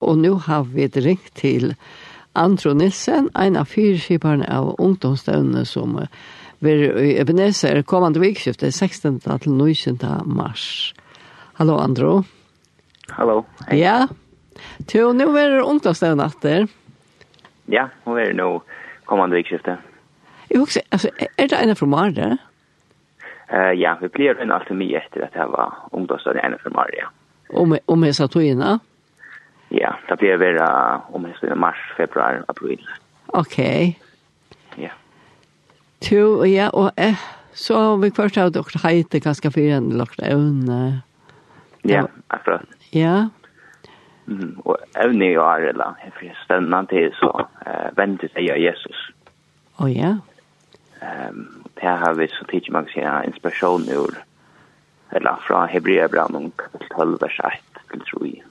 Og nå har vi ringt til Andro Nilsen, en av fyrskiperne av ungdomsstøvnene som vil i Ebenezer er kommende vikskiftet 16. til 19. mars. Hallo Andro. Hallo. Hei. Ja. Til nå er det ungdomsstøvnene etter. Ja, nå er det nå kommende vikskiftet. Jeg husker, altså, er det en fra formarer? Uh, ja, vi blir en alltid mye etter at jeg var ungdomsstøvnene en fra formarer, ja. Om, om jeg sa togene? Ja. Ja, det blir vera om jeg spiller mars, februar, april. Ok. Ja. Tu, ja, og eh, så har vi først har dere heite ganske fyrir enn dere evne. Ja, akkurat. Ja. Mm, og evne i år, eller for stendene til, så eh, venter jeg av Jesus. Å oh, ja. Um, det har vi så tidlig man kan si inspirasjon ur, eller fra Hebreabrann, kapitel 12, vers 1 til 3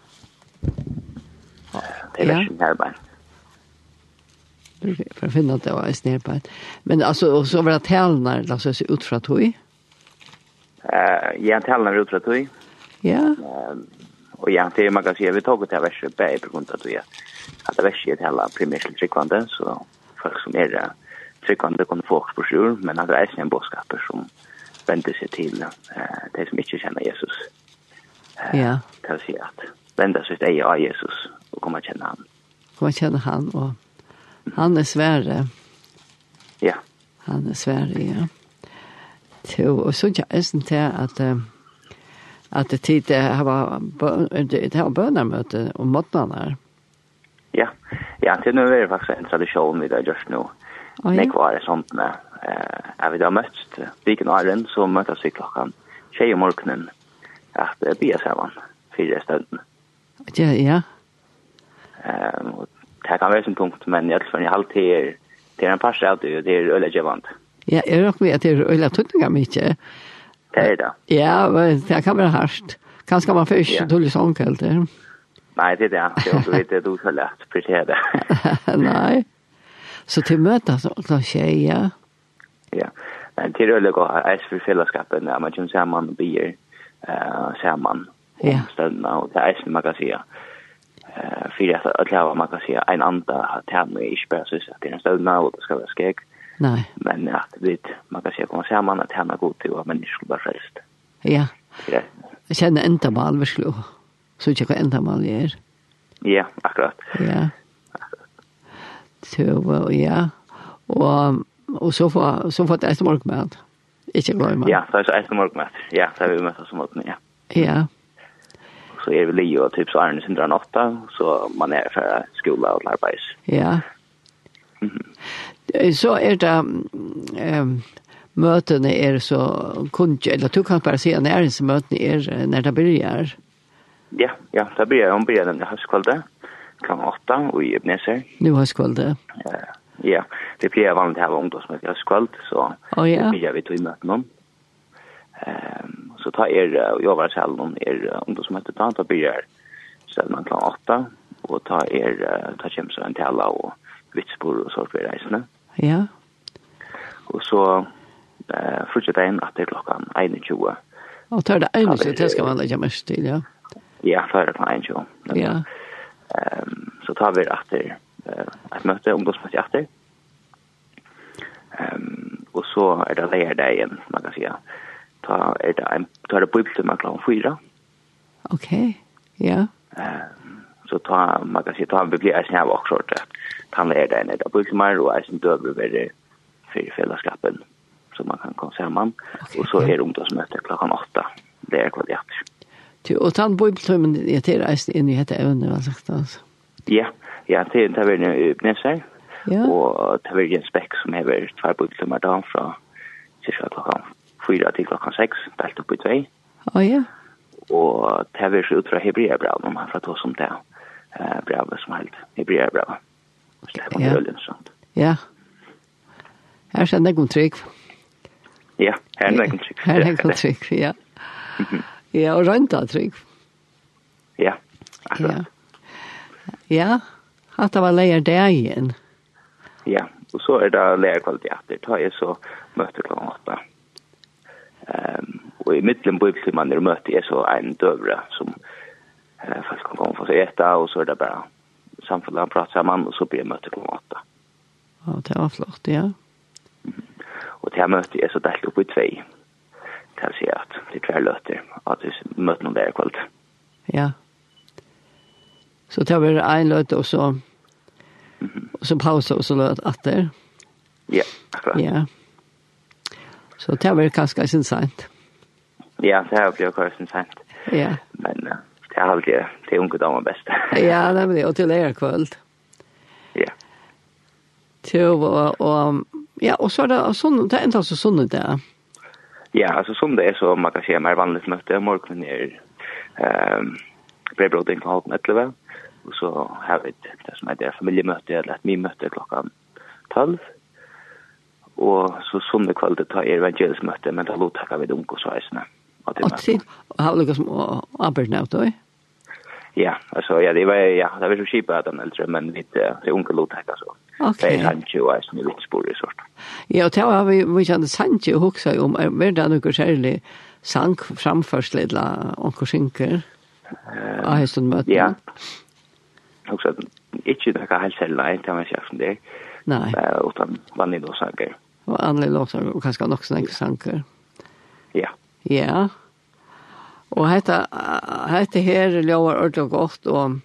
eller ja. sin arbeid. For å finne at det var i snedbeid. Men altså, og så var det talene, la oss si, ut fra tog? Uh, ja, talene var ut fra tog. Ja. Uh, og ja, det er man kan si, vi tog til verset bare på grunn av at vi at verset er hele primært til tryggvande, så folk som er uh, tryggvande kunne få på sjur, men at det er en bådskaper som vender seg til uh, de som ikke kjenner Jesus. Uh, ja. Til å si at vender seg til ei av Jesus, och komma kjenne han. Komma kjenne han og han er svære. Ja. Han er svære, ja. Så, og så jag är sånt här att at det tid det var det här bönemöte om måttnader. Ja. Ja, det er är faktisk en tradisjon vi där just nu. Oh, ja. Det er det sånt med eh äh, vi har møtt viken og æren, så møttes vi klokkan tjej om morgenen at äh, bia sammen fire stunden. Ja, ja. Ehm och det kan vara en punkt men i alla fall i halvt det är en pass out det är öle gevant. Ja, är det med det öle tuttinga mycket. Det är det. Ja, men det kan vara harst. Kanske man först ja. dålig sånkelt. Nej, det är det. Det är inte du så lätt precis Nej. Så till så alltså tjej, Ja. Ja. Men till öle går är för fällskapen där man kan säga man blir eh samman. Ja. Stanna och det är som man kan säga. Ja för at att lava man kan säga en anda att han är inte bara så att det er en stöd og det skal være skeg. Nei. Men at vi, man kan säga kommer se man att er god til, og men inte bara frelst. Ja. Ja. Jeg kjenner enda mal verkligen. Så jag hva enda mal er. Ja, akkurat. Ja. Så ja. Og, og så får så får det ett morgonmat. Inte glömma. Ja, så er det ett morgonmat. Ja, så er vi möts som åt ja. Ja så är vi Leo typ så är det sin drar åtta så man är för skola och arbete. Ja. Så är det ehm mötena är så kunde eller du kan bara se när ens mötena är när det börjar. Ja, ja, det börjar om börjar den höstkvällen klockan 8 och i Ebenezer. Nu har skolan det. Ja. Ja, det blir vanligt här ungdomsmöte höstkväll så oh, ja. det blir vi två möten. Ehm så tar er uh, jag var själv någon er om det som heter tant och blir så man klar åtta och ta er ta kämpa så en tälla och vitsbor och så för resorna. Ja. Och så eh fortsätter en att det klockan 21. Och tar det en så det ska man lägga mest till, ja. Ja, för det kan ju. Ja. Ehm så tar vi efter eh att möta om det som heter. Ehm och så är det där dagen man kan säga ta er det en, ta er det bibeltimme klokken fyra. Ok, ja. Um, så ta, man kan si, ta en bibel er sin av også, at ta er det en er det bibeltimme, og er sin døver ved fyrir fellesskapen, så man kan komme sammen. Okay, og så er ungdomsmøtet klokken åtta, det er kvalitet. Og ta en bibeltimme, jeg til reisen inn i hette evne, hva sagt altså. Ja, ja, til ta verden i Bneser, ja. og det verden en Spekk, som hever tvær bibeltimme dagen fra cirka klokken fyra til klokkan seks, delt opp i tvei. Å ja. Og det er ut fra Hebreabra, om han får ta som det eh, brevet som helt Hebreabra. Stefan ja. Bølgen, sånt. Ja. Her kjenner jeg om trygg. Ja, her er det om trygg. Her er jeg om trygg, ja. Ja, og rønta trygg. Ja, akkurat. Ja, ja. at det var leier det igjen. Ja, og så er det leierkvalitet. Det tar jeg så møte klokken åtta. Ja. Ehm och i mitten man er mötte er så en døvre som eh folk kan komme for seg etter, og så er det bare samfunnet han prater sammen, og så blir jeg mötet klockan åtta. Ja, det var flott, ja. Og til jeg mötet er så delt opp i två. Kan se at det tvär löter at vi möter noen der kvällt. Ja. Så tar vi en løte, og så och så pauser och så løte att. Ja, akkurat. Ja. Så det var kanskje sin sent. Ja, det har jo kanskje sin sent. Ja. Men uh, det har alltid det unge damer best. ja, det er det. Og til er kvöld. Ja. Til og, og ja, og så er det sånn, det er enda så sånn det er. Ja, altså som det er så man kan si, mer vanligt møte. Morgenen er ehm brevbrodden på halv 11. Og så har vi det som heter familiemøte eller et mimøte klokka 12 og så sunne kvalitet tar evangelsmøte, men da lot takka vi det unge så eisene. Og til, og har lukket som arbeidene nå, da? Ja, altså, ja, det var, ja, det var så kjipa at han eldre, men vi er unge lot takka så. Ok. Det er Sanchi og eisene i Vitsbor i sort. Ja, og til har vi, vi kjente sanje og hoksa om, er det noe særlig sang framførsel eller onker synker? Ja, hesten møten. Ja, hoksa, det kan helt selv, nei, det var som det. Nei. Utan vanlig då saker og andre låter, og kanskje nok sånne sanker. Ja. Ja. Og hette, hette her lover ordentlig godt, og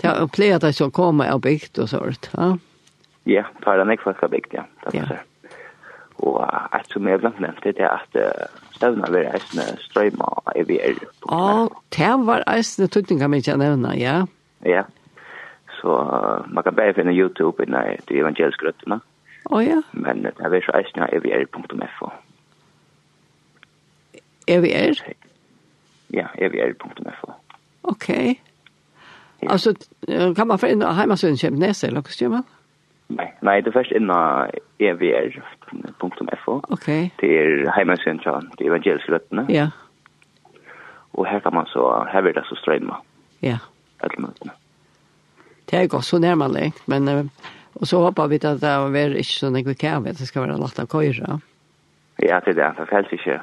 det er flere at jeg skal komme og bygd og sånt, ja? Ja, det er en ikke folk har bygd, ja. Ja. Og et som jeg blant nevnte, det er at støvna vil reisende strøyma i VR. er. Å, det var eisne tøtninga min jeg nevne, ja. Ja. Så man kan bare finne YouTube inne i evangeliske røttene. Ja Oh, ja. Men det er så eisen av evr.fo. Evr? Ja, evr.fo. Ok. Ja. Altså, kan man få inn av heimassøren Kjemnes, eller hva styrer man? Nei, nei, det er først inn av evr.fo. Ok. Det er heimassøren til de evangeliske røttene. Ja. Og her kan man så, her vil det så strømme. Ja. Etter møtene. Det er godt så nærmere, men... Uh, Og så håper vi at det er ikke sånn jeg kan at det skal være lagt av køyre. Ja, det er det. Det er ikke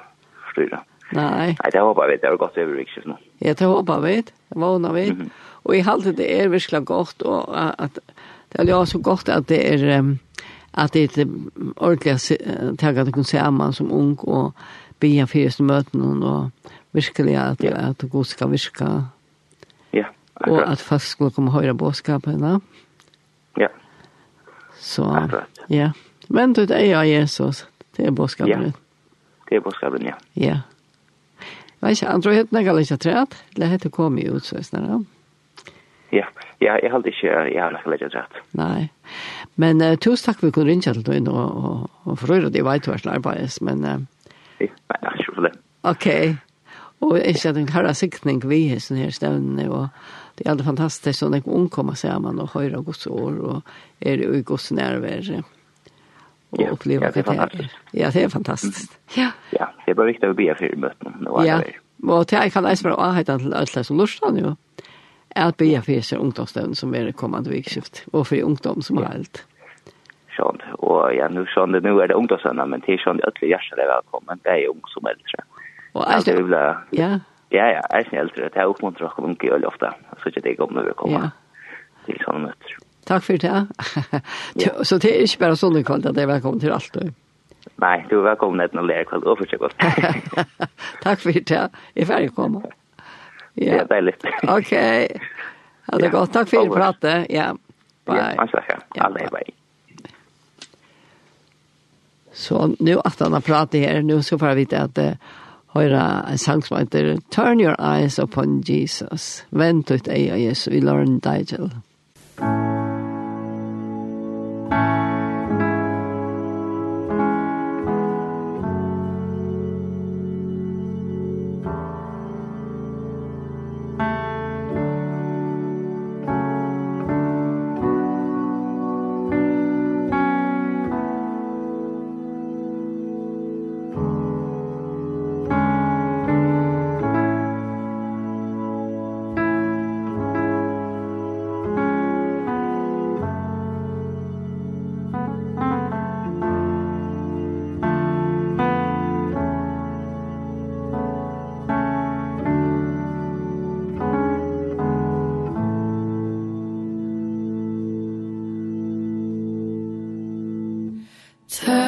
styrer. Nei. Nei, det håper vi. Det er godt over ikke nå. Ja, det håper vi. Det våner vi. Mm -hmm. Og i halte det er virkelig godt, og at det er jo så godt at det er... Um, at det er ordentlig å ta at du kan se man som ung og be fyrste første møten og virkelig at, ja. at det god skal virke. Ja, akkurat. Og at folk skulle komme høyre høre bådskapene. Ja, Så, Akkurat. ja. Men du, det er Jesus. Det er bådskapen. Ja, det er bådskapen, ja. Ja. Jeg vet ikke, andre heter jeg ikke trett. Det heter kommet ut, så jeg Ja, ja, jeg hadde ikke, jeg har ikke trett. Nei. Men uh, tusen takk for at du kunne ringe til deg, og, og, og for øyre, det var hva som arbeides, men... Uh, ja, nei, ikke for det. Ok. Og jeg kjenner, en er sikning vi, sånn her stevnene, og det är alldeles fantastiskt så när hon kommer så man och höra Guds år och är i Guds närvaro och ja, uppleva ja, det. Är ja, det är fantastiskt. Ja. Ja, det är bara viktigt att be för möten och Ja. Och det kan läsa bara att han till alla som lustar nu. Är att be för sig ungdomsstund som är kommande vikskift och för ungdom som har allt. Sånt. Och ja, nu sånt nu är det ungdomsstund men det är sånt öll hjärta det välkommen. Det är ung som äldre. Och alltså, ja. Ja, ja, jeg er eldre. Det er oppmuntret å komme unge veldig ofte. Så ikke det kommer når vi kommer ja. til sånne møter. Takk for det. Så det er ikke bare sånn i kveld at jeg er velkommen til alt. Nei, du er velkommen til å lære kveld og fortsatt godt. Takk for det. Jeg er ferdig å komme. Ja, det er deilig. Ok. Ha det ja. godt. Takk for pratet. Ja, bye. Ja, takk. Alle er bye. Så nu att han har pratat här, nu så får jag veta att høyre en sang som heter Turn Your Eyes Upon Jesus. Vent ut ei av Jesus. vi lærne deg til. Musikk Turn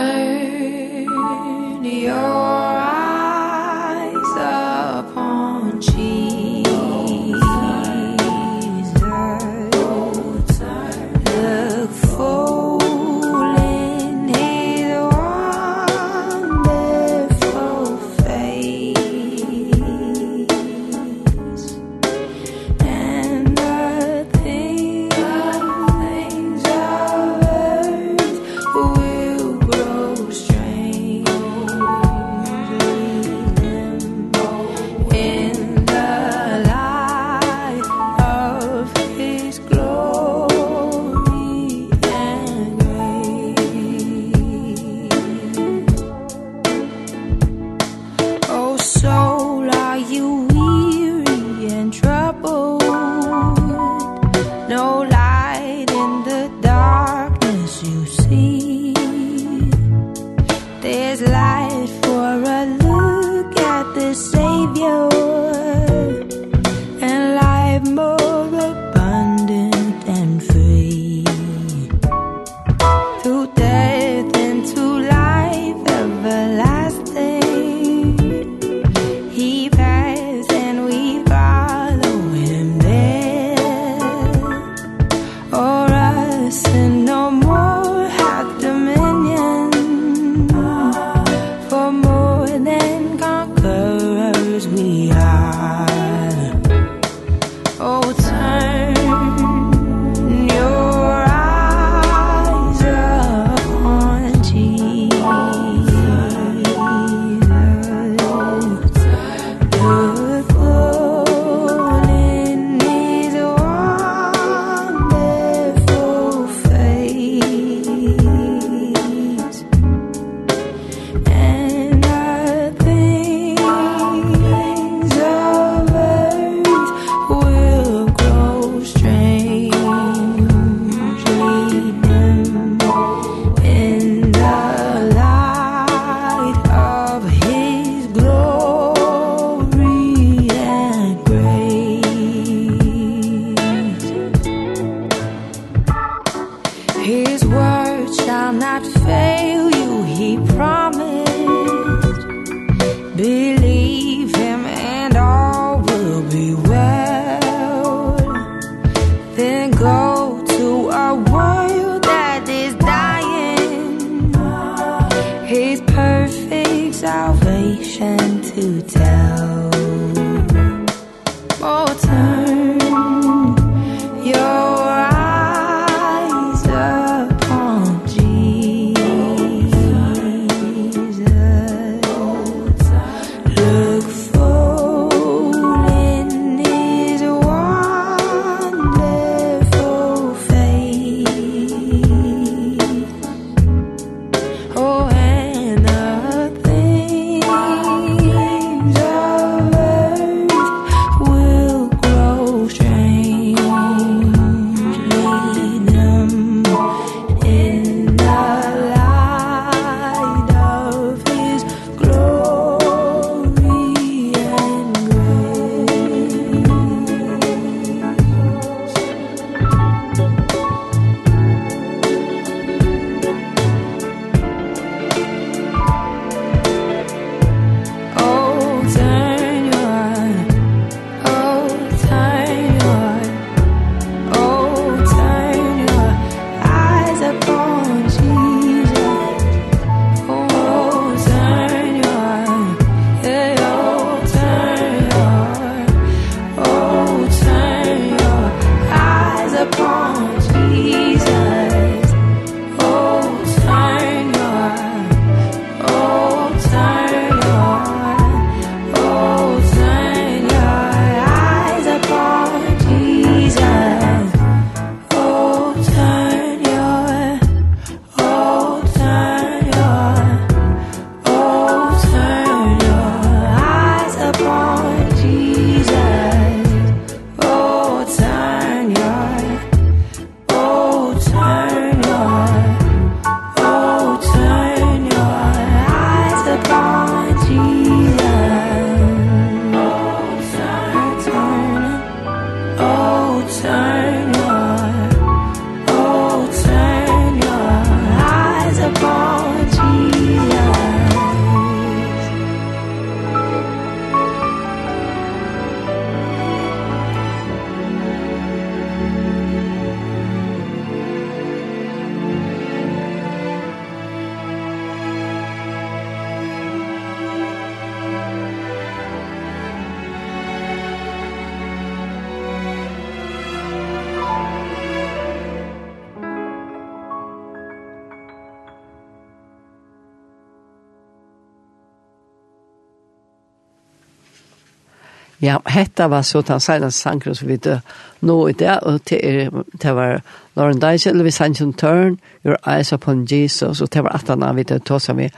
Ja, hetta var så den senaste sangren som vi døde nå i det, og det, det var Lauren Dice, Elvis Hansen Turn, Your Eyes Upon Jesus, og det var at han vi døde tog som vi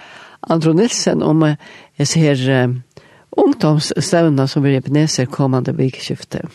Andro Nilsen om jeg ser um, ungdomsstevna som vi repeneser kommande vikskiftet.